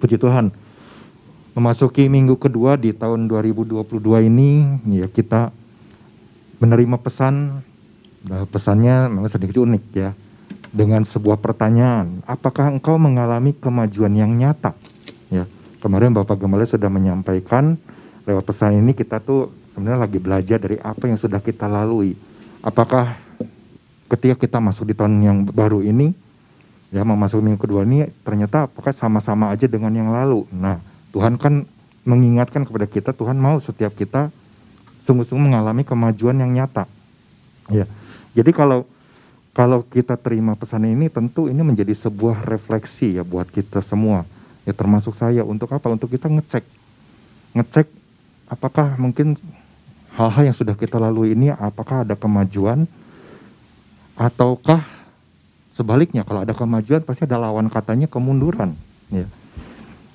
Puji Tuhan. Memasuki minggu kedua di tahun 2022 ini, ya kita menerima pesan, nah, pesannya memang sedikit unik ya. Dengan sebuah pertanyaan, apakah engkau mengalami kemajuan yang nyata? Ya, kemarin Bapak Gembala sudah menyampaikan lewat pesan ini kita tuh sebenarnya lagi belajar dari apa yang sudah kita lalui. Apakah ketika kita masuk di tahun yang baru ini, ya memasuki minggu kedua ini ternyata apakah sama-sama aja dengan yang lalu. Nah, Tuhan kan mengingatkan kepada kita, Tuhan mau setiap kita sungguh-sungguh mengalami kemajuan yang nyata. Ya. Jadi kalau kalau kita terima pesan ini tentu ini menjadi sebuah refleksi ya buat kita semua. Ya termasuk saya untuk apa? Untuk kita ngecek. Ngecek apakah mungkin hal-hal yang sudah kita lalui ini apakah ada kemajuan ataukah Sebaliknya kalau ada kemajuan pasti ada lawan katanya kemunduran. Ya.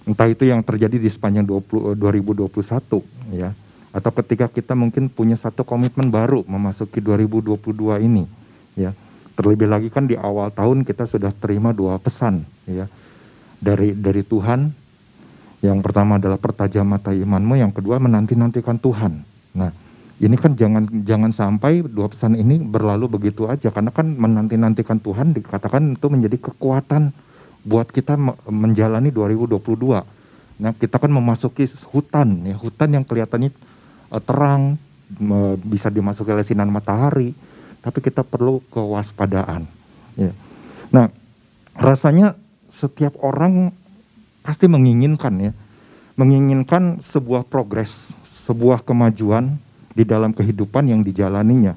Entah itu yang terjadi di sepanjang 20, 2021 ya. Atau ketika kita mungkin punya satu komitmen baru memasuki 2022 ini ya. Terlebih lagi kan di awal tahun kita sudah terima dua pesan ya. Dari dari Tuhan yang pertama adalah pertajam mata imanmu, yang kedua menanti-nantikan Tuhan. Nah, ini kan jangan jangan sampai dua pesan ini berlalu begitu aja karena kan menanti-nantikan Tuhan dikatakan itu menjadi kekuatan buat kita menjalani 2022. Nah, kita kan memasuki hutan ya, hutan yang kelihatannya uh, terang bisa dimasuki oleh sinar matahari, tapi kita perlu kewaspadaan ya. Nah, rasanya setiap orang pasti menginginkan ya, menginginkan sebuah progres, sebuah kemajuan di dalam kehidupan yang dijalaninya.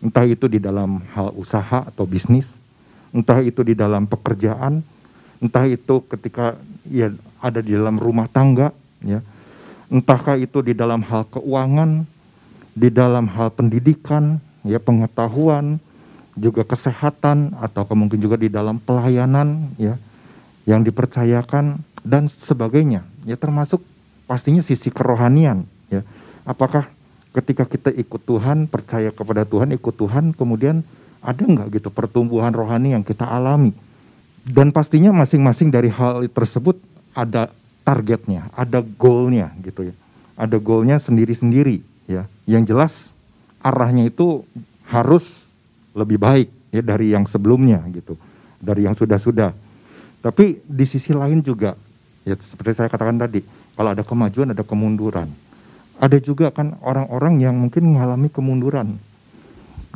Entah itu di dalam hal usaha atau bisnis, entah itu di dalam pekerjaan, entah itu ketika ya ada di dalam rumah tangga, ya. Entahkah itu di dalam hal keuangan, di dalam hal pendidikan, ya pengetahuan, juga kesehatan atau mungkin juga di dalam pelayanan ya yang dipercayakan dan sebagainya ya termasuk pastinya sisi kerohanian ya apakah ketika kita ikut Tuhan, percaya kepada Tuhan, ikut Tuhan, kemudian ada nggak gitu pertumbuhan rohani yang kita alami? Dan pastinya masing-masing dari hal tersebut ada targetnya, ada goalnya gitu ya. Ada goalnya sendiri-sendiri ya. Yang jelas arahnya itu harus lebih baik ya dari yang sebelumnya gitu, dari yang sudah-sudah. Tapi di sisi lain juga ya seperti saya katakan tadi, kalau ada kemajuan ada kemunduran ada juga kan orang-orang yang mungkin mengalami kemunduran,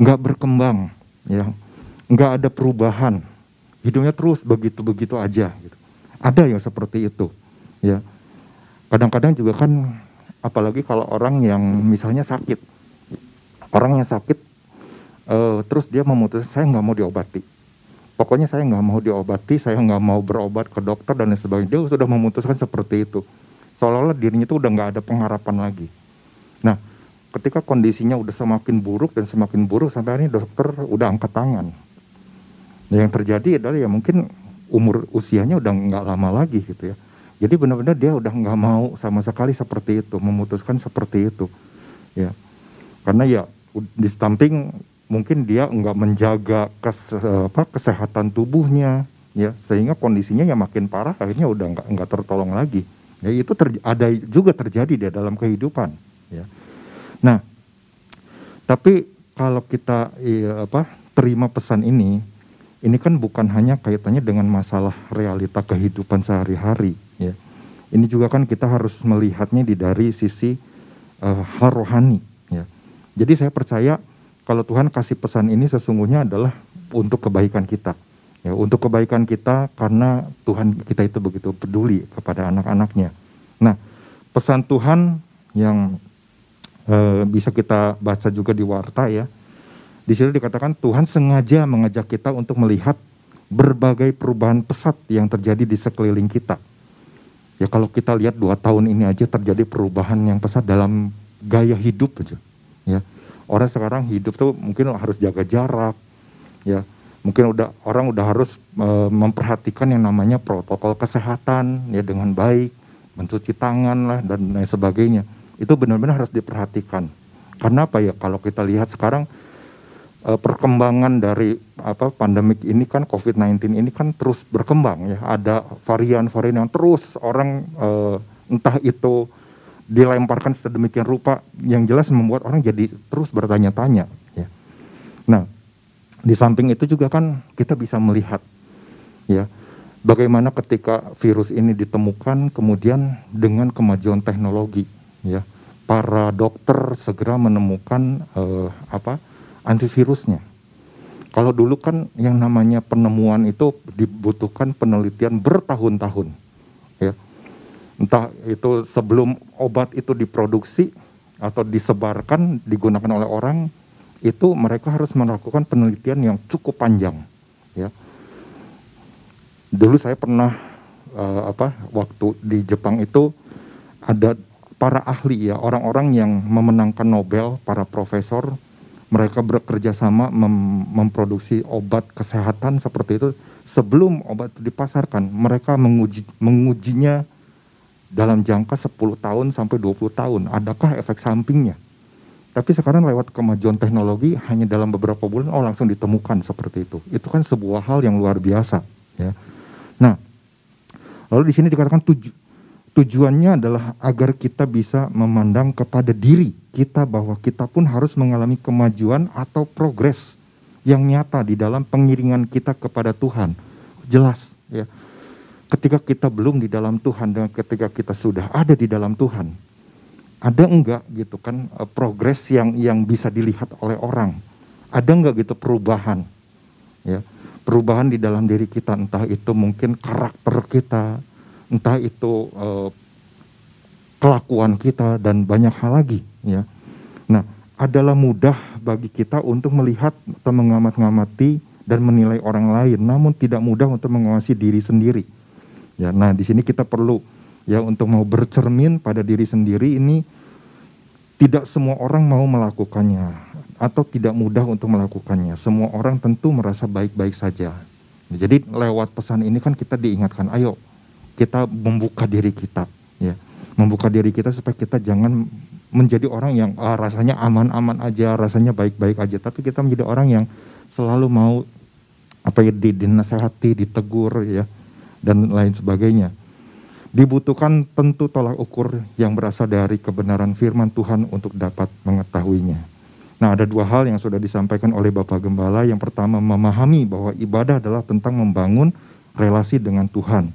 nggak berkembang, ya, nggak ada perubahan, hidupnya terus begitu-begitu aja. Gitu. Ada yang seperti itu, ya. Kadang-kadang juga kan, apalagi kalau orang yang misalnya sakit, orang yang sakit, uh, terus dia memutuskan saya nggak mau diobati. Pokoknya saya nggak mau diobati, saya nggak mau berobat ke dokter dan lain sebagainya. Dia sudah memutuskan seperti itu seolah-olah dirinya itu udah nggak ada pengharapan lagi. Nah, ketika kondisinya udah semakin buruk dan semakin buruk sampai ini dokter udah angkat tangan. Nah, yang terjadi adalah ya mungkin umur usianya udah nggak lama lagi gitu ya. Jadi benar-benar dia udah nggak mau sama sekali seperti itu, memutuskan seperti itu, ya. Karena ya di samping mungkin dia nggak menjaga kes, apa, kesehatan tubuhnya, ya, sehingga kondisinya ya makin parah, akhirnya udah nggak nggak tertolong lagi. Ya itu ter, ada juga terjadi di dalam kehidupan. Ya. Nah, tapi kalau kita ya, apa terima pesan ini, ini kan bukan hanya kaitannya dengan masalah realita kehidupan sehari-hari. Ya. Ini juga kan kita harus melihatnya di dari sisi uh, hal rohani. Ya. Jadi saya percaya kalau Tuhan kasih pesan ini sesungguhnya adalah untuk kebaikan kita ya untuk kebaikan kita karena Tuhan kita itu begitu peduli kepada anak-anaknya. Nah, pesan Tuhan yang e, bisa kita baca juga di warta ya. Di sini dikatakan Tuhan sengaja mengajak kita untuk melihat berbagai perubahan pesat yang terjadi di sekeliling kita. Ya kalau kita lihat dua tahun ini aja terjadi perubahan yang pesat dalam gaya hidup aja. Ya orang sekarang hidup tuh mungkin harus jaga jarak, ya mungkin udah orang udah harus e, memperhatikan yang namanya protokol kesehatan ya dengan baik, mencuci tangan lah dan lain sebagainya. Itu benar-benar harus diperhatikan. Karena apa ya? Kalau kita lihat sekarang uh, perkembangan dari apa pandemik ini kan COVID-19 ini kan terus berkembang ya. Ada varian-varian yang terus orang uh, entah itu dilemparkan sedemikian rupa yang jelas membuat orang jadi terus bertanya-tanya ya. Nah, di samping itu juga kan kita bisa melihat ya bagaimana ketika virus ini ditemukan kemudian dengan kemajuan teknologi ya para dokter segera menemukan uh, apa antivirusnya. Kalau dulu kan yang namanya penemuan itu dibutuhkan penelitian bertahun-tahun, ya. Entah itu sebelum obat itu diproduksi atau disebarkan digunakan oleh orang, itu mereka harus melakukan penelitian yang cukup panjang, ya. Dulu saya pernah uh, apa waktu di Jepang itu ada para ahli ya orang-orang yang memenangkan Nobel, para profesor mereka bekerja sama mem memproduksi obat kesehatan seperti itu. Sebelum obat itu dipasarkan mereka menguji mengujinya dalam jangka 10 tahun sampai 20 tahun. Adakah efek sampingnya tapi sekarang lewat kemajuan teknologi hanya dalam beberapa bulan oh langsung ditemukan seperti itu itu kan sebuah hal yang luar biasa ya nah lalu di sini dikatakan tuju tujuannya adalah agar kita bisa memandang kepada diri kita bahwa kita pun harus mengalami kemajuan atau progres yang nyata di dalam pengiringan kita kepada Tuhan. Jelas ya. Ketika kita belum di dalam Tuhan dan ketika kita sudah ada di dalam Tuhan, ada enggak gitu kan eh, progres yang yang bisa dilihat oleh orang? Ada enggak gitu perubahan? Ya. Perubahan di dalam diri kita entah itu mungkin karakter kita, entah itu uh, kelakuan kita dan banyak hal lagi ya. Nah, adalah mudah bagi kita untuk melihat atau mengamat-ngamati dan menilai orang lain, namun tidak mudah untuk mengawasi diri sendiri. Ya, nah di sini kita perlu ya untuk mau bercermin pada diri sendiri ini tidak semua orang mau melakukannya atau tidak mudah untuk melakukannya. Semua orang tentu merasa baik-baik saja. Jadi lewat pesan ini kan kita diingatkan, ayo kita membuka diri kita, ya membuka diri kita supaya kita jangan menjadi orang yang ah, rasanya aman-aman aja, rasanya baik-baik aja, tapi kita menjadi orang yang selalu mau apa ya dinasehati, ditegur ya dan lain sebagainya. Dibutuhkan tentu tolak ukur yang berasal dari kebenaran firman Tuhan untuk dapat mengetahuinya. Nah, ada dua hal yang sudah disampaikan oleh Bapak Gembala. Yang pertama, memahami bahwa ibadah adalah tentang membangun relasi dengan Tuhan.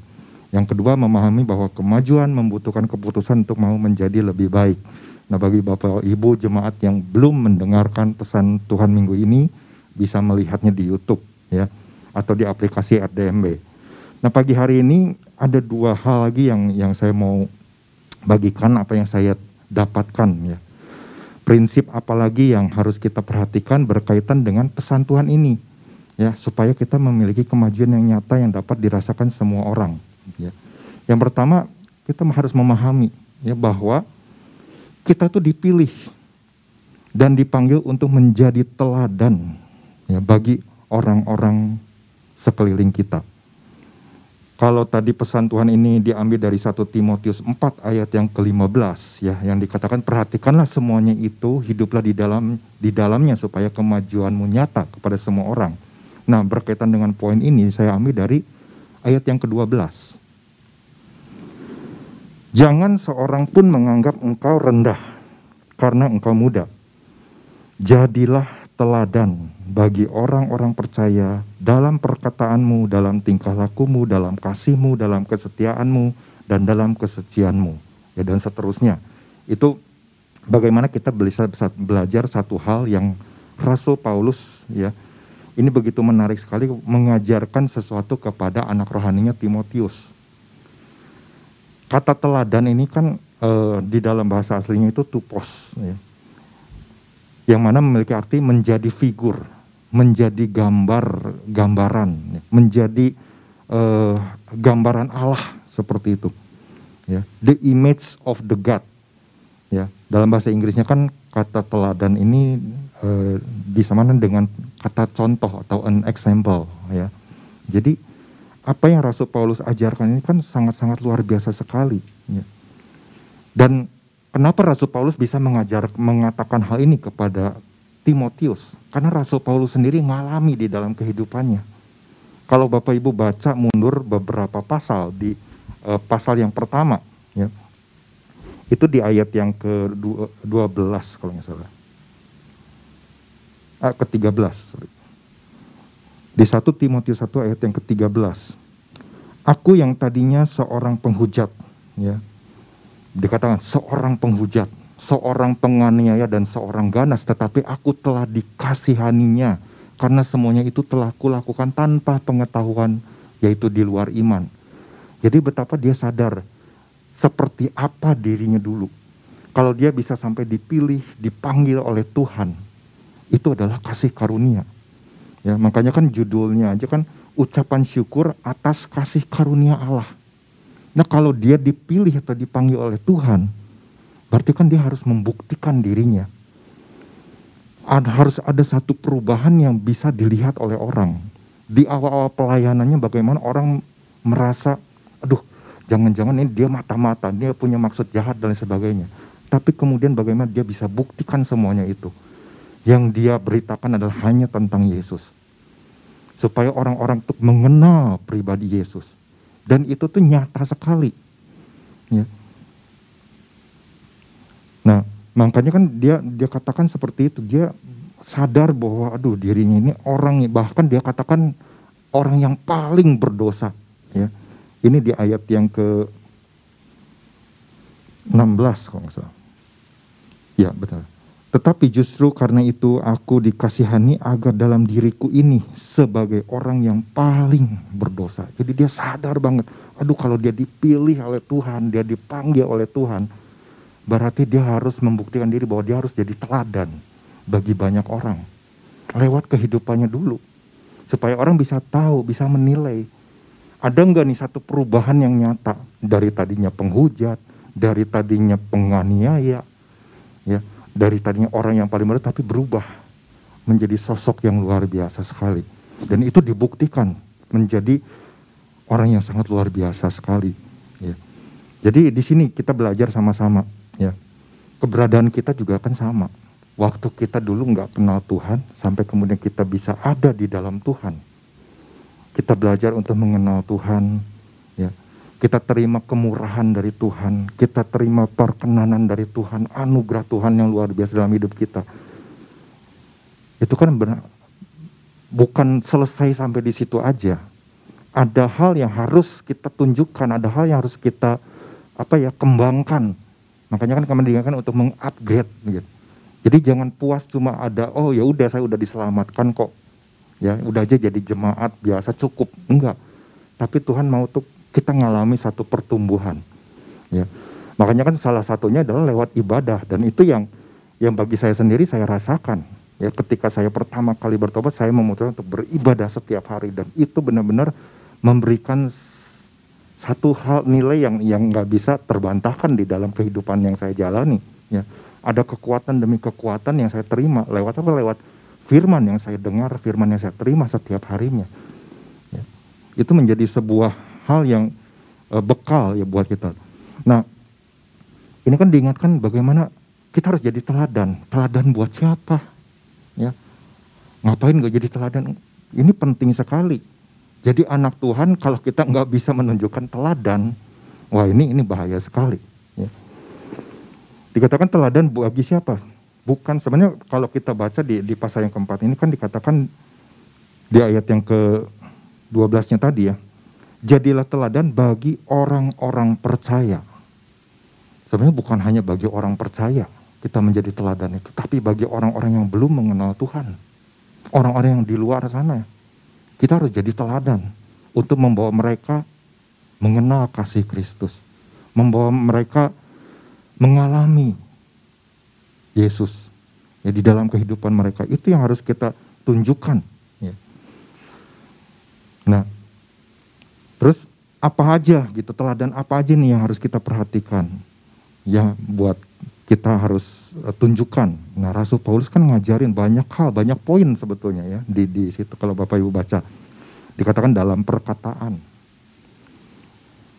Yang kedua, memahami bahwa kemajuan membutuhkan keputusan untuk mau menjadi lebih baik. Nah, bagi Bapak Ibu jemaat yang belum mendengarkan pesan Tuhan minggu ini, bisa melihatnya di YouTube ya atau di aplikasi RDMB. Nah, pagi hari ini ada dua hal lagi yang yang saya mau bagikan apa yang saya dapatkan ya. Prinsip apalagi yang harus kita perhatikan berkaitan dengan pesan Tuhan ini ya supaya kita memiliki kemajuan yang nyata yang dapat dirasakan semua orang ya. Yang pertama, kita harus memahami ya bahwa kita tuh dipilih dan dipanggil untuk menjadi teladan ya bagi orang-orang sekeliling kita. Kalau tadi pesan Tuhan ini diambil dari 1 Timotius 4 ayat yang ke-15 ya yang dikatakan perhatikanlah semuanya itu hiduplah di dalam di dalamnya supaya kemajuanmu nyata kepada semua orang. Nah, berkaitan dengan poin ini saya ambil dari ayat yang ke-12. Jangan seorang pun menganggap engkau rendah karena engkau muda. Jadilah teladan bagi orang-orang percaya dalam perkataanmu, dalam tingkah lakumu, dalam kasihmu, dalam kesetiaanmu, dan dalam kesucianmu. Ya, dan seterusnya. Itu bagaimana kita belajar satu hal yang Rasul Paulus ya ini begitu menarik sekali mengajarkan sesuatu kepada anak rohaninya Timotius kata teladan ini kan e, di dalam bahasa aslinya itu tupos, ya. Yang mana memiliki arti menjadi figur, menjadi gambar, gambaran, menjadi e, gambaran Allah seperti itu, ya. The image of the God, ya. Dalam bahasa Inggrisnya kan kata teladan ini e, disamakan dengan kata contoh atau an example, ya. Jadi apa yang Rasul Paulus ajarkan ini kan sangat-sangat luar biasa sekali. Ya. Dan kenapa Rasul Paulus bisa mengajar mengatakan hal ini kepada Timotius. Karena Rasul Paulus sendiri ngalami di dalam kehidupannya. Kalau Bapak Ibu baca mundur beberapa pasal di uh, pasal yang pertama, ya, itu di ayat yang ke-12 kalau nggak salah. Ah, ke-13, sorry. Di 1 Timotius 1 ayat yang ke-13. Aku yang tadinya seorang penghujat, ya. Dikatakan seorang penghujat, seorang penganiaya dan seorang ganas, tetapi aku telah dikasihaninya karena semuanya itu telah kulakukan tanpa pengetahuan, yaitu di luar iman. Jadi betapa dia sadar seperti apa dirinya dulu. Kalau dia bisa sampai dipilih, dipanggil oleh Tuhan, itu adalah kasih karunia. Ya, makanya kan judulnya aja kan ucapan syukur atas kasih karunia Allah. Nah, kalau dia dipilih atau dipanggil oleh Tuhan, Berarti kan dia harus membuktikan dirinya. Ada, harus ada satu perubahan yang bisa dilihat oleh orang. Di awal-awal pelayanannya bagaimana orang merasa, aduh jangan-jangan ini dia mata-mata, dia punya maksud jahat dan sebagainya. Tapi kemudian bagaimana dia bisa buktikan semuanya itu. Yang dia beritakan adalah hanya tentang Yesus. Supaya orang-orang untuk mengenal pribadi Yesus. Dan itu tuh nyata sekali. Ya. Nah, makanya kan dia dia katakan seperti itu. Dia sadar bahwa aduh dirinya ini orang bahkan dia katakan orang yang paling berdosa, ya. Ini di ayat yang ke 16 kalau nggak salah. Ya, betul. Tetapi justru karena itu aku dikasihani agar dalam diriku ini sebagai orang yang paling berdosa. Jadi dia sadar banget, aduh kalau dia dipilih oleh Tuhan, dia dipanggil oleh Tuhan, berarti dia harus membuktikan diri bahwa dia harus jadi teladan bagi banyak orang lewat kehidupannya dulu. Supaya orang bisa tahu bisa menilai ada nggak nih satu perubahan yang nyata? Dari tadinya penghujat dari tadinya penganiaya ya dari tadinya orang yang paling benar tapi berubah menjadi sosok yang luar biasa sekali dan itu dibuktikan menjadi orang yang sangat luar biasa sekali ya jadi di sini kita belajar sama-sama Ya, keberadaan kita juga kan sama. Waktu kita dulu nggak kenal Tuhan, sampai kemudian kita bisa ada di dalam Tuhan. Kita belajar untuk mengenal Tuhan. Kita terima kemurahan dari Tuhan, kita terima perkenanan dari Tuhan, anugerah Tuhan yang luar biasa dalam hidup kita. Itu kan benar, bukan selesai sampai di situ aja. Ada hal yang harus kita tunjukkan, ada hal yang harus kita apa ya kembangkan Makanya kan kami diingatkan untuk mengupgrade gitu. Jadi jangan puas cuma ada oh ya udah saya udah diselamatkan kok. Ya, udah aja jadi jemaat biasa cukup. Enggak. Tapi Tuhan mau tuh kita ngalami satu pertumbuhan. Ya. Makanya kan salah satunya adalah lewat ibadah dan itu yang yang bagi saya sendiri saya rasakan. Ya, ketika saya pertama kali bertobat saya memutuskan untuk beribadah setiap hari dan itu benar-benar memberikan satu hal nilai yang yang nggak bisa terbantahkan di dalam kehidupan yang saya jalani ya ada kekuatan demi kekuatan yang saya terima lewat apa lewat firman yang saya dengar firman yang saya terima setiap harinya ya. itu menjadi sebuah hal yang uh, bekal ya buat kita nah ini kan diingatkan bagaimana kita harus jadi teladan teladan buat siapa ya ngapain nggak jadi teladan ini penting sekali jadi anak Tuhan kalau kita nggak bisa menunjukkan teladan, wah ini ini bahaya sekali. Ya. Dikatakan teladan bagi siapa? Bukan sebenarnya kalau kita baca di, di pasal yang keempat ini kan dikatakan di ayat yang ke 12-nya tadi ya. Jadilah teladan bagi orang-orang percaya. Sebenarnya bukan hanya bagi orang percaya kita menjadi teladan itu, tapi bagi orang-orang yang belum mengenal Tuhan. Orang-orang yang di luar sana kita harus jadi teladan untuk membawa mereka mengenal kasih Kristus, membawa mereka mengalami Yesus ya di dalam kehidupan mereka. Itu yang harus kita tunjukkan. Ya. Nah, terus apa aja gitu teladan apa aja nih yang harus kita perhatikan ya buat kita harus uh, tunjukkan. Nah, Rasul Paulus kan ngajarin banyak hal, banyak poin sebetulnya ya di di situ kalau Bapak Ibu baca. Dikatakan dalam perkataan.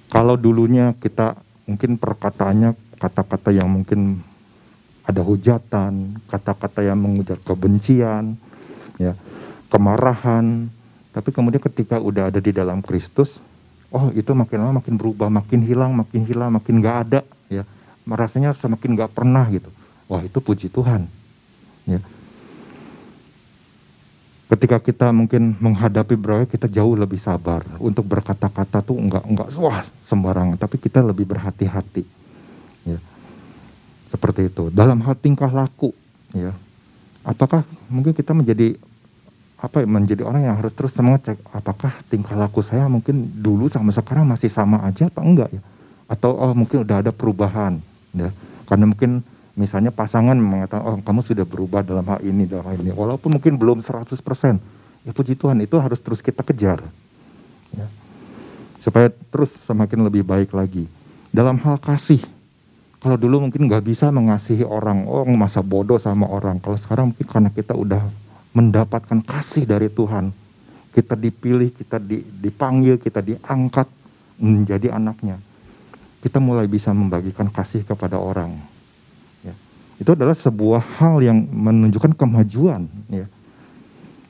Kalau dulunya kita mungkin perkataannya kata-kata yang mungkin ada hujatan, kata-kata yang mengujar kebencian, ya, kemarahan. Tapi kemudian ketika udah ada di dalam Kristus, oh itu makin lama makin berubah, makin hilang, makin hilang, makin gak ada, ya. Merasanya semakin gak pernah gitu. Wah itu puji Tuhan. Ya. Ketika kita mungkin menghadapi berbagai kita jauh lebih sabar untuk berkata-kata tuh enggak enggak wah sembarangan, tapi kita lebih berhati-hati. Ya seperti itu. Dalam hal tingkah laku, ya, apakah mungkin kita menjadi apa menjadi orang yang harus terus mengecek apakah tingkah laku saya mungkin dulu sama sekarang masih sama aja apa enggak ya? Atau oh mungkin udah ada perubahan, ya. Karena mungkin misalnya pasangan mengatakan oh kamu sudah berubah dalam hal ini dalam hal ini walaupun mungkin belum 100% ya puji Tuhan itu harus terus kita kejar ya. supaya terus semakin lebih baik lagi dalam hal kasih kalau dulu mungkin nggak bisa mengasihi orang, oh masa bodoh sama orang. Kalau sekarang mungkin karena kita udah mendapatkan kasih dari Tuhan, kita dipilih, kita dipanggil, kita diangkat menjadi anaknya. Kita mulai bisa membagikan kasih kepada orang. Ya. Itu adalah sebuah hal yang menunjukkan kemajuan. Ya.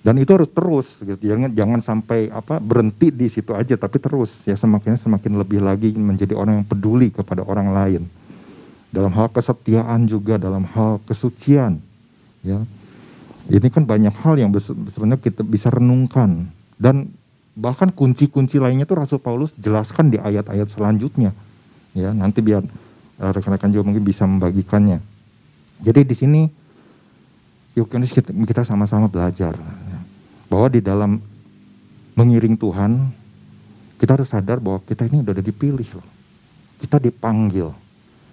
Dan itu harus terus, gitu. jangan jangan sampai apa berhenti di situ aja, tapi terus ya semakin semakin lebih lagi menjadi orang yang peduli kepada orang lain dalam hal kesetiaan juga dalam hal kesucian ya ini kan banyak hal yang sebenarnya kita bisa renungkan. Dan bahkan kunci-kunci lainnya tuh Rasul Paulus jelaskan di ayat-ayat selanjutnya. Ya nanti biar uh, rekan-rekan juga mungkin bisa membagikannya. Jadi di sini yuk kita sama-sama belajar ya, bahwa di dalam mengiring Tuhan kita harus sadar bahwa kita ini udah dipilih loh. Kita dipanggil.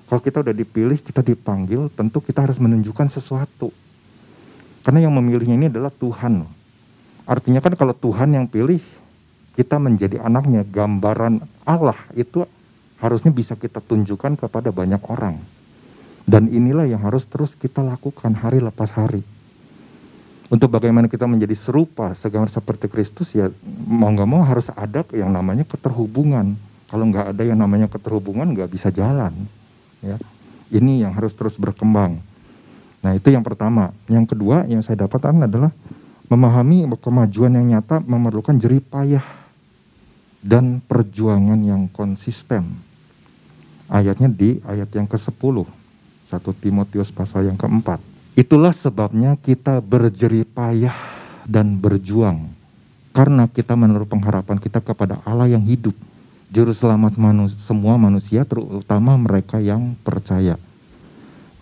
Kalau kita udah dipilih, kita dipanggil, tentu kita harus menunjukkan sesuatu. Karena yang memilihnya ini adalah Tuhan. Artinya kan kalau Tuhan yang pilih, kita menjadi anaknya, gambaran Allah itu harusnya bisa kita tunjukkan kepada banyak orang. Dan inilah yang harus terus kita lakukan hari lepas hari. Untuk bagaimana kita menjadi serupa, segambar seperti Kristus ya mau nggak mau harus ada yang namanya keterhubungan. Kalau nggak ada yang namanya keterhubungan nggak bisa jalan. Ya. Ini yang harus terus berkembang. Nah itu yang pertama. Yang kedua yang saya dapatkan adalah memahami kemajuan yang nyata memerlukan jerih payah dan perjuangan yang konsisten. Ayatnya di ayat yang ke-10. 1 Timotius pasal yang keempat. Itulah sebabnya kita berjerih payah dan berjuang. Karena kita menaruh pengharapan kita kepada Allah yang hidup juru selamat manu semua manusia terutama mereka yang percaya.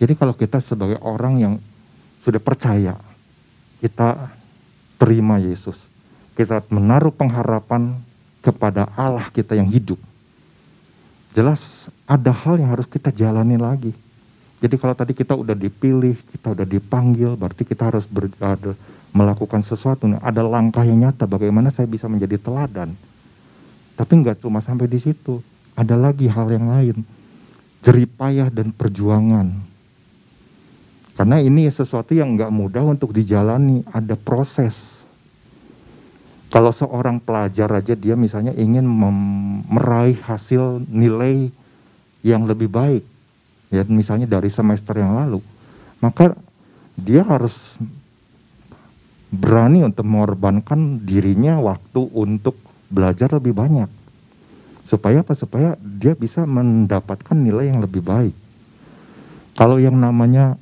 Jadi kalau kita sebagai orang yang sudah percaya, kita terima Yesus. Kita menaruh pengharapan kepada Allah kita yang hidup. Jelas ada hal yang harus kita jalani lagi. Jadi kalau tadi kita udah dipilih, kita udah dipanggil, berarti kita harus ber, ada, melakukan sesuatu. Ada langkah yang nyata bagaimana saya bisa menjadi teladan tapi nggak cuma sampai di situ, ada lagi hal yang lain. Jeripayah dan perjuangan. Karena ini sesuatu yang nggak mudah untuk dijalani, ada proses. Kalau seorang pelajar aja dia misalnya ingin meraih hasil nilai yang lebih baik, ya misalnya dari semester yang lalu, maka dia harus berani untuk mengorbankan dirinya waktu untuk belajar lebih banyak. Supaya apa? Supaya dia bisa mendapatkan nilai yang lebih baik. Kalau yang namanya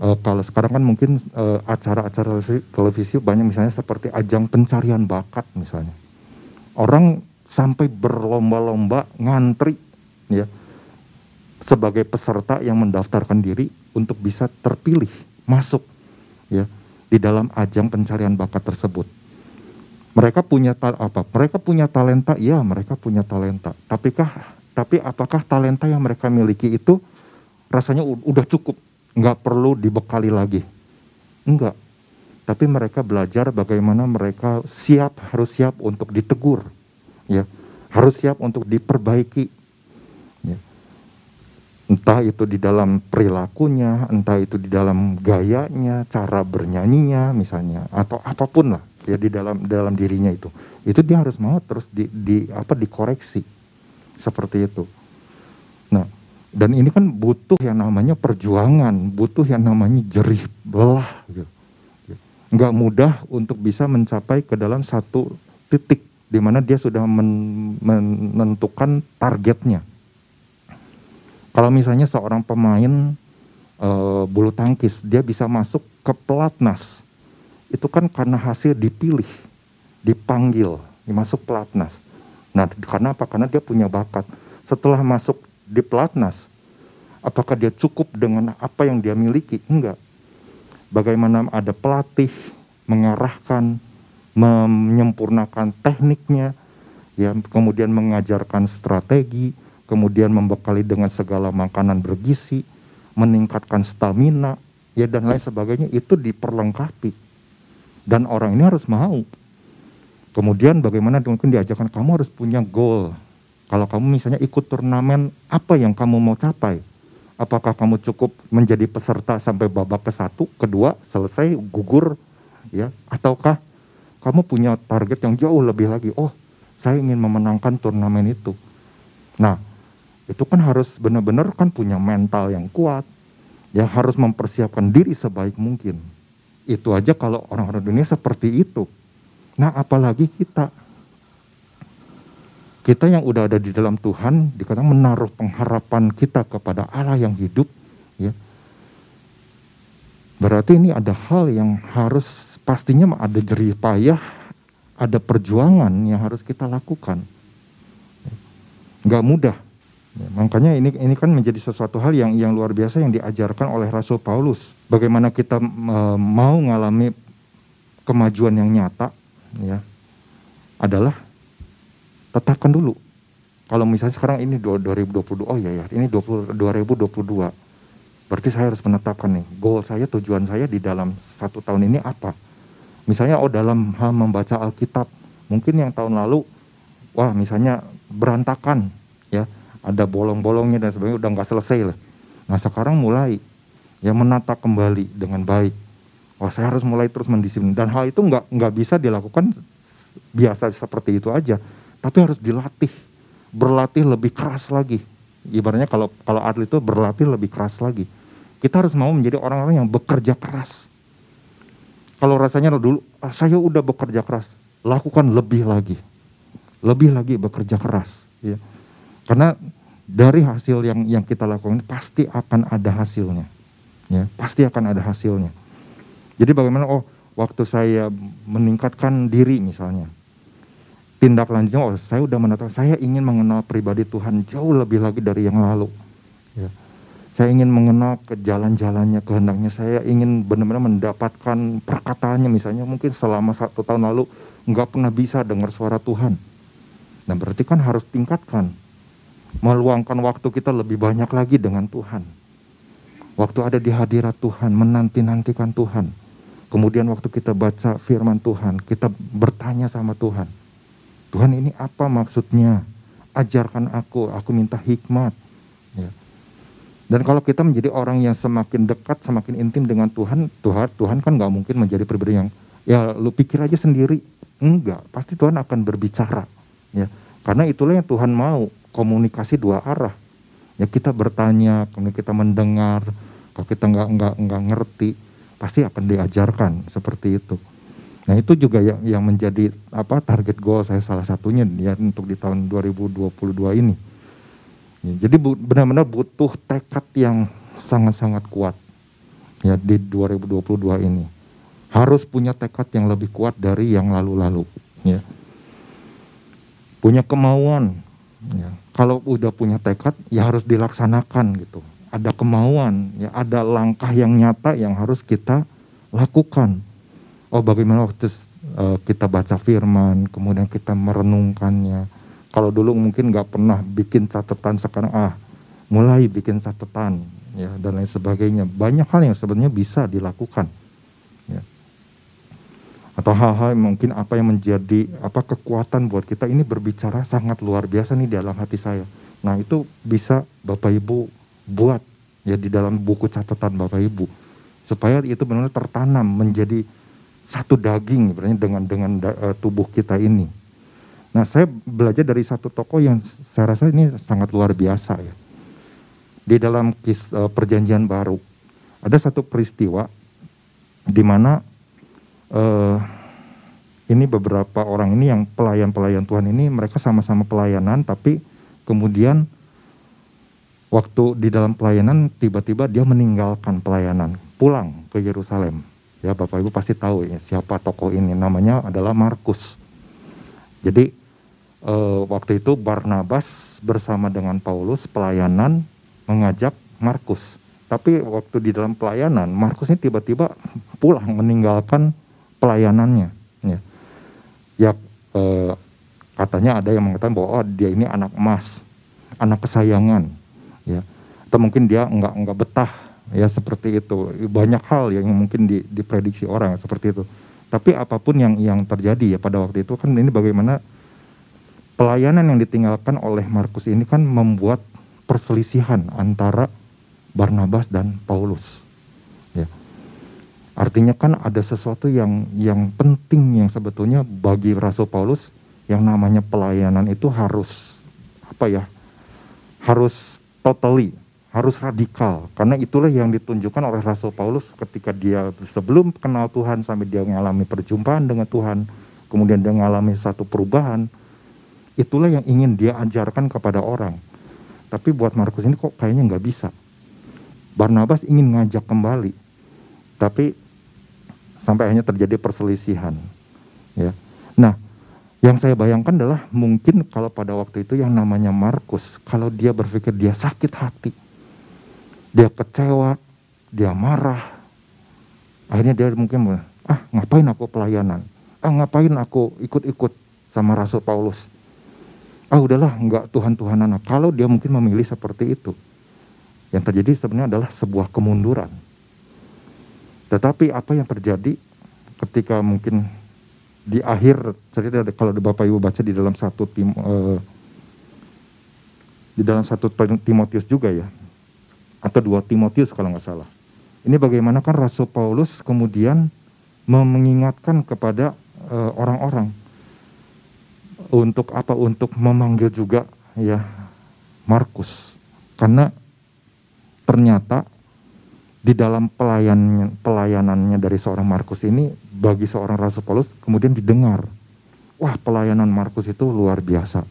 uh, kalau sekarang kan mungkin uh, acara-acara televisi banyak misalnya seperti ajang pencarian bakat misalnya. Orang sampai berlomba-lomba ngantri ya sebagai peserta yang mendaftarkan diri untuk bisa terpilih masuk ya di dalam ajang pencarian bakat tersebut. Mereka punya apa? Mereka punya talenta, iya mereka punya talenta. Tapi kah, tapi apakah talenta yang mereka miliki itu rasanya udah cukup, nggak perlu dibekali lagi? Enggak. Tapi mereka belajar bagaimana mereka siap, harus siap untuk ditegur, ya, harus siap untuk diperbaiki. Ya. Entah itu di dalam perilakunya, entah itu di dalam gayanya, cara bernyanyinya misalnya, atau apa pun lah ya di dalam dalam dirinya itu itu dia harus mau terus di, di apa dikoreksi seperti itu nah Dan ini kan butuh yang namanya perjuangan, butuh yang namanya jerih belah. Gitu. Nggak mudah untuk bisa mencapai ke dalam satu titik di mana dia sudah men menentukan targetnya. Kalau misalnya seorang pemain e, bulu tangkis, dia bisa masuk ke pelatnas, itu kan karena hasil dipilih, dipanggil, dimasuk pelatnas. Nah, karena apa? Karena dia punya bakat. Setelah masuk di pelatnas, apakah dia cukup dengan apa yang dia miliki? Enggak. Bagaimana ada pelatih mengarahkan, menyempurnakan tekniknya, ya, kemudian mengajarkan strategi, kemudian membekali dengan segala makanan bergizi, meningkatkan stamina, ya dan lain sebagainya itu diperlengkapi. Dan orang ini harus mau. Kemudian bagaimana mungkin diajarkan kamu harus punya goal, kalau kamu misalnya ikut turnamen, apa yang kamu mau capai? Apakah kamu cukup menjadi peserta sampai babak ke satu, kedua, selesai, gugur, ya? Ataukah kamu punya target yang jauh lebih lagi? Oh, saya ingin memenangkan turnamen itu. Nah, itu kan harus benar-benar kan punya mental yang kuat, ya harus mempersiapkan diri sebaik mungkin. Itu aja kalau orang-orang dunia seperti itu. Nah, apalagi kita kita yang udah ada di dalam Tuhan, dikatakan menaruh pengharapan kita kepada Allah yang hidup, ya. Berarti ini ada hal yang harus pastinya ada jerih payah, ada perjuangan yang harus kita lakukan. Gak mudah. Ya, makanya ini ini kan menjadi sesuatu hal yang yang luar biasa yang diajarkan oleh Rasul Paulus. Bagaimana kita e, mau mengalami kemajuan yang nyata, ya, adalah tetapkan dulu. Kalau misalnya sekarang ini 2022, oh iya ya, ini 20, 2022. Berarti saya harus menetapkan nih, goal saya, tujuan saya di dalam satu tahun ini apa. Misalnya, oh dalam hal membaca Alkitab, mungkin yang tahun lalu, wah misalnya berantakan, ya, ada bolong-bolongnya dan sebagainya, udah nggak selesai lah. Nah sekarang mulai, ya menata kembali dengan baik. Wah saya harus mulai terus mendisiplin. Dan hal itu nggak nggak bisa dilakukan biasa seperti itu aja tapi harus dilatih, berlatih lebih keras lagi. Ibaratnya kalau kalau atlet itu berlatih lebih keras lagi. Kita harus mau menjadi orang-orang yang bekerja keras. Kalau rasanya dulu ah, saya udah bekerja keras, lakukan lebih lagi, lebih lagi bekerja keras. Ya. Karena dari hasil yang yang kita lakukan pasti akan ada hasilnya, ya pasti akan ada hasilnya. Jadi bagaimana? Oh, waktu saya meningkatkan diri misalnya, tindak lanjutnya oh saya udah menetap. Saya ingin mengenal pribadi Tuhan jauh lebih lagi dari yang lalu. Ya. saya ingin mengenal ke jalan-jalannya kehendaknya. Saya ingin benar-benar mendapatkan perkataannya. Misalnya mungkin selama satu tahun lalu nggak pernah bisa dengar suara Tuhan. Nah berarti kan harus tingkatkan. Meluangkan waktu kita lebih banyak lagi dengan Tuhan. Waktu ada di hadirat Tuhan menanti-nantikan Tuhan. Kemudian waktu kita baca firman Tuhan kita bertanya sama Tuhan Tuhan ini apa maksudnya? Ajarkan aku, aku minta hikmat. Ya. Dan kalau kita menjadi orang yang semakin dekat, semakin intim dengan Tuhan, Tuhan, Tuhan kan nggak mungkin menjadi pribadi yang ya lu pikir aja sendiri. Enggak, pasti Tuhan akan berbicara. Ya, karena itulah yang Tuhan mau komunikasi dua arah. Ya kita bertanya, kemudian kita mendengar. Kalau kita nggak nggak nggak ngerti, pasti akan diajarkan seperti itu. Nah itu juga yang, yang menjadi apa target goal saya salah satunya ya untuk di tahun 2022 ini. Ya, jadi benar-benar butuh tekad yang sangat-sangat kuat ya di 2022 ini. Harus punya tekad yang lebih kuat dari yang lalu-lalu. Ya. Punya kemauan. Ya. Kalau udah punya tekad ya harus dilaksanakan gitu. Ada kemauan, ya ada langkah yang nyata yang harus kita lakukan oh bagaimana waktu uh, kita baca firman, kemudian kita merenungkannya. Kalau dulu mungkin nggak pernah bikin catatan, sekarang ah mulai bikin catatan ya dan lain sebagainya. Banyak hal yang sebenarnya bisa dilakukan. Ya. Atau hal-hal mungkin apa yang menjadi apa kekuatan buat kita ini berbicara sangat luar biasa nih dalam hati saya. Nah itu bisa Bapak Ibu buat ya di dalam buku catatan Bapak Ibu supaya itu benar-benar tertanam menjadi satu daging sebenarnya dengan dengan uh, tubuh kita ini. Nah, saya belajar dari satu tokoh yang saya rasa ini sangat luar biasa ya. di dalam kis, uh, perjanjian baru ada satu peristiwa di mana uh, ini beberapa orang ini yang pelayan-pelayan Tuhan ini mereka sama-sama pelayanan tapi kemudian waktu di dalam pelayanan tiba-tiba dia meninggalkan pelayanan pulang ke Yerusalem ya Bapak Ibu pasti tahu ya siapa tokoh ini? Namanya adalah Markus. Jadi uh, waktu itu Barnabas bersama dengan Paulus pelayanan mengajak Markus. Tapi waktu di dalam pelayanan Markus ini tiba-tiba pulang meninggalkan pelayanannya. Ya. Ya eh, katanya ada yang mengatakan bahwa oh, dia ini anak emas, anak kesayangan, ya. Atau mungkin dia enggak enggak betah, ya seperti itu. Banyak hal yang mungkin di, diprediksi orang seperti itu. Tapi apa pun yang yang terjadi ya pada waktu itu kan ini bagaimana pelayanan yang ditinggalkan oleh Markus ini kan membuat perselisihan antara Barnabas dan Paulus. Ya. Artinya kan ada sesuatu yang yang penting yang sebetulnya bagi Rasul Paulus yang namanya pelayanan itu harus apa ya? Harus totally, harus radikal karena itulah yang ditunjukkan oleh Rasul Paulus ketika dia sebelum kenal Tuhan sampai dia mengalami perjumpaan dengan Tuhan, kemudian dia mengalami satu perubahan. Itulah yang ingin dia ajarkan kepada orang. Tapi buat Markus ini kok kayaknya nggak bisa. Barnabas ingin ngajak kembali, tapi sampai akhirnya terjadi perselisihan. Ya. Nah, yang saya bayangkan adalah mungkin kalau pada waktu itu yang namanya Markus, kalau dia berpikir dia sakit hati, dia kecewa, dia marah, akhirnya dia mungkin ah ngapain aku pelayanan, ah ngapain aku ikut-ikut sama Rasul Paulus, ah udahlah nggak Tuhan Tuhanan. Kalau dia mungkin memilih seperti itu, yang terjadi sebenarnya adalah sebuah kemunduran. Tetapi apa yang terjadi ketika mungkin di akhir cerita kalau Bapak Ibu baca di dalam satu tim uh, di dalam satu Timotius juga ya atau dua Timotius kalau nggak salah. Ini bagaimana kan Rasul Paulus kemudian mengingatkan kepada eh, orang-orang uh, untuk apa untuk memanggil juga ya Markus karena ternyata di dalam pelayan, pelayanannya dari seorang Markus ini bagi seorang Rasul Paulus kemudian didengar. Wah, pelayanan Markus itu luar biasa.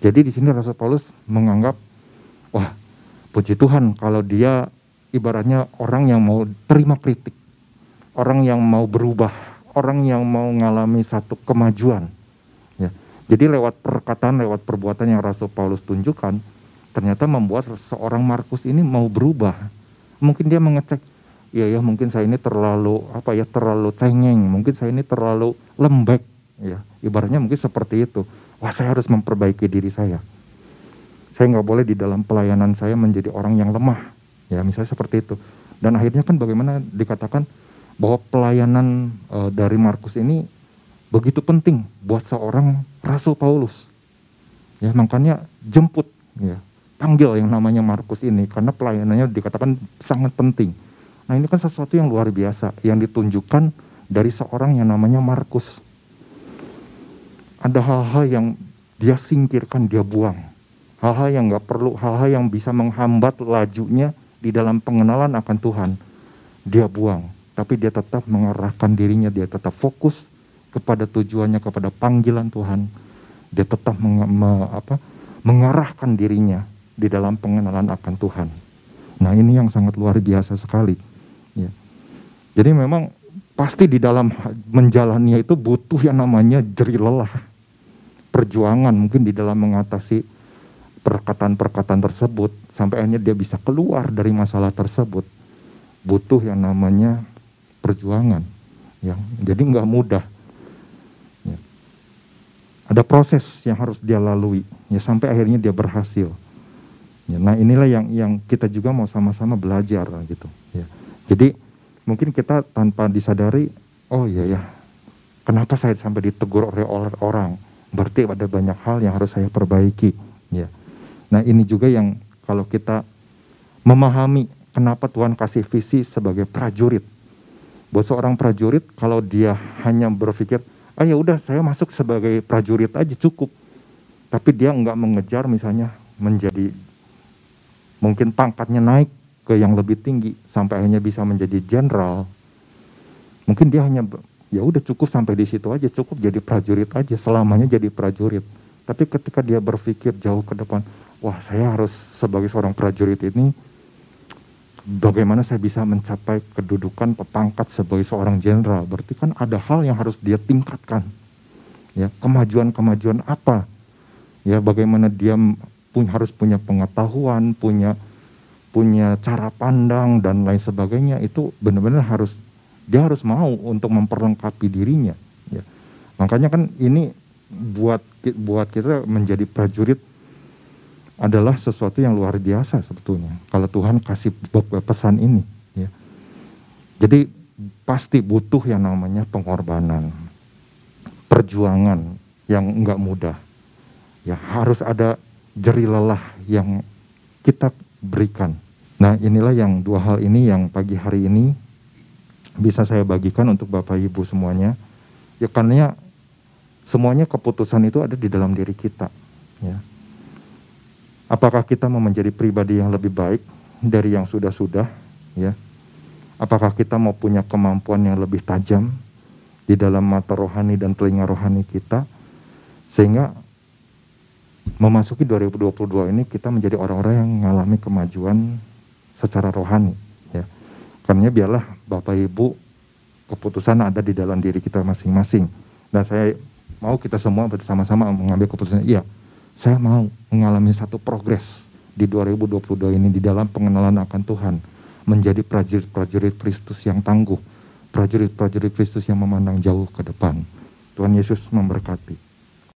Jadi di sini Rasul Paulus menganggap puji Tuhan kalau dia ibaratnya orang yang mau terima kritik, orang yang mau berubah, orang yang mau mengalami satu kemajuan. Ya. Jadi lewat perkataan, lewat perbuatan yang Rasul Paulus tunjukkan, ternyata membuat seorang Markus ini mau berubah, mungkin dia mengecek ya ya mungkin saya ini terlalu apa ya terlalu cengeng mungkin saya ini terlalu lembek ya ibaratnya mungkin seperti itu wah saya harus memperbaiki diri saya saya nggak boleh di dalam pelayanan saya menjadi orang yang lemah ya misalnya seperti itu dan akhirnya kan bagaimana dikatakan bahwa pelayanan e, dari Markus ini begitu penting buat seorang Rasul Paulus ya makanya jemput ya panggil yang namanya Markus ini karena pelayanannya dikatakan sangat penting. Nah ini kan sesuatu yang luar biasa yang ditunjukkan dari seorang yang namanya Markus. Ada hal-hal yang dia singkirkan, dia buang. Hal-hal yang nggak perlu, hal-hal yang bisa menghambat lajunya di dalam pengenalan akan Tuhan. Dia buang, tapi dia tetap mengarahkan dirinya, dia tetap fokus kepada tujuannya, kepada panggilan Tuhan. Dia tetap meng, me, apa, mengarahkan dirinya di dalam pengenalan akan Tuhan. Nah ini yang sangat luar biasa sekali. Ya. Jadi memang pasti di dalam menjalani itu butuh yang namanya jeri lelah. Perjuangan mungkin di dalam mengatasi perkataan-perkataan tersebut. Sampai akhirnya dia bisa keluar dari masalah tersebut. Butuh yang namanya perjuangan. Ya. Jadi nggak mudah. Ya. Ada proses yang harus dia lalui. Ya sampai akhirnya dia berhasil. Ya, nah inilah yang yang kita juga mau sama-sama belajar gitu. Ya. Jadi mungkin kita tanpa disadari, oh iya ya, kenapa saya sampai ditegur oleh orang? Berarti ada banyak hal yang harus saya perbaiki. Ya. Nah ini juga yang kalau kita memahami kenapa Tuhan kasih visi sebagai prajurit. Buat seorang prajurit kalau dia hanya berpikir, ah ya udah saya masuk sebagai prajurit aja cukup. Tapi dia nggak mengejar misalnya menjadi mungkin pangkatnya naik ke yang lebih tinggi sampai akhirnya bisa menjadi jenderal. Mungkin dia hanya ya udah cukup sampai di situ aja, cukup jadi prajurit aja, selamanya jadi prajurit. Tapi ketika dia berpikir jauh ke depan, wah saya harus sebagai seorang prajurit ini bagaimana saya bisa mencapai kedudukan pepangkat sebagai seorang jenderal? Berarti kan ada hal yang harus dia tingkatkan. Ya, kemajuan-kemajuan apa? Ya, bagaimana dia pun harus punya pengetahuan, punya punya cara pandang dan lain sebagainya itu benar-benar harus dia harus mau untuk memperlengkapi dirinya. Ya. Makanya kan ini buat buat kita menjadi prajurit adalah sesuatu yang luar biasa sebetulnya. Kalau Tuhan kasih pesan ini, ya. Jadi pasti butuh yang namanya pengorbanan, perjuangan yang enggak mudah. Ya harus ada jeri lelah yang kita berikan. Nah inilah yang dua hal ini yang pagi hari ini bisa saya bagikan untuk Bapak Ibu semuanya. Ya karena semuanya keputusan itu ada di dalam diri kita. Ya. Apakah kita mau menjadi pribadi yang lebih baik dari yang sudah-sudah? Ya. Apakah kita mau punya kemampuan yang lebih tajam di dalam mata rohani dan telinga rohani kita? Sehingga memasuki 2022 ini kita menjadi orang-orang yang mengalami kemajuan secara rohani. Karena biarlah Bapak Ibu keputusan ada di dalam diri kita masing-masing. Dan saya mau kita semua bersama-sama mengambil keputusan, iya saya mau mengalami satu progres di 2022 ini di dalam pengenalan akan Tuhan. Menjadi prajurit-prajurit Kristus yang tangguh. Prajurit-prajurit Kristus yang memandang jauh ke depan. Tuhan Yesus memberkati.